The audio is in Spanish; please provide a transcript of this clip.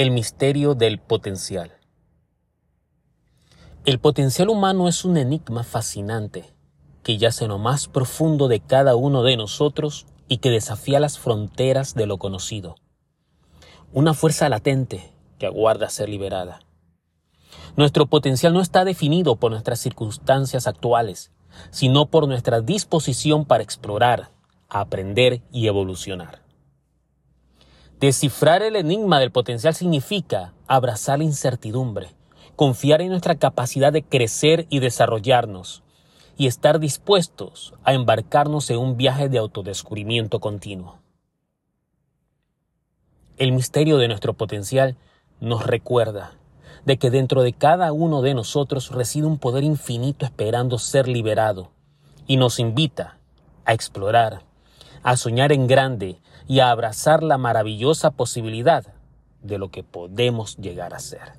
El misterio del potencial. El potencial humano es un enigma fascinante que yace en lo más profundo de cada uno de nosotros y que desafía las fronteras de lo conocido. Una fuerza latente que aguarda ser liberada. Nuestro potencial no está definido por nuestras circunstancias actuales, sino por nuestra disposición para explorar, aprender y evolucionar. Descifrar el enigma del potencial significa abrazar la incertidumbre, confiar en nuestra capacidad de crecer y desarrollarnos, y estar dispuestos a embarcarnos en un viaje de autodescubrimiento continuo. El misterio de nuestro potencial nos recuerda de que dentro de cada uno de nosotros reside un poder infinito esperando ser liberado y nos invita a explorar, a soñar en grande y a abrazar la maravillosa posibilidad de lo que podemos llegar a ser.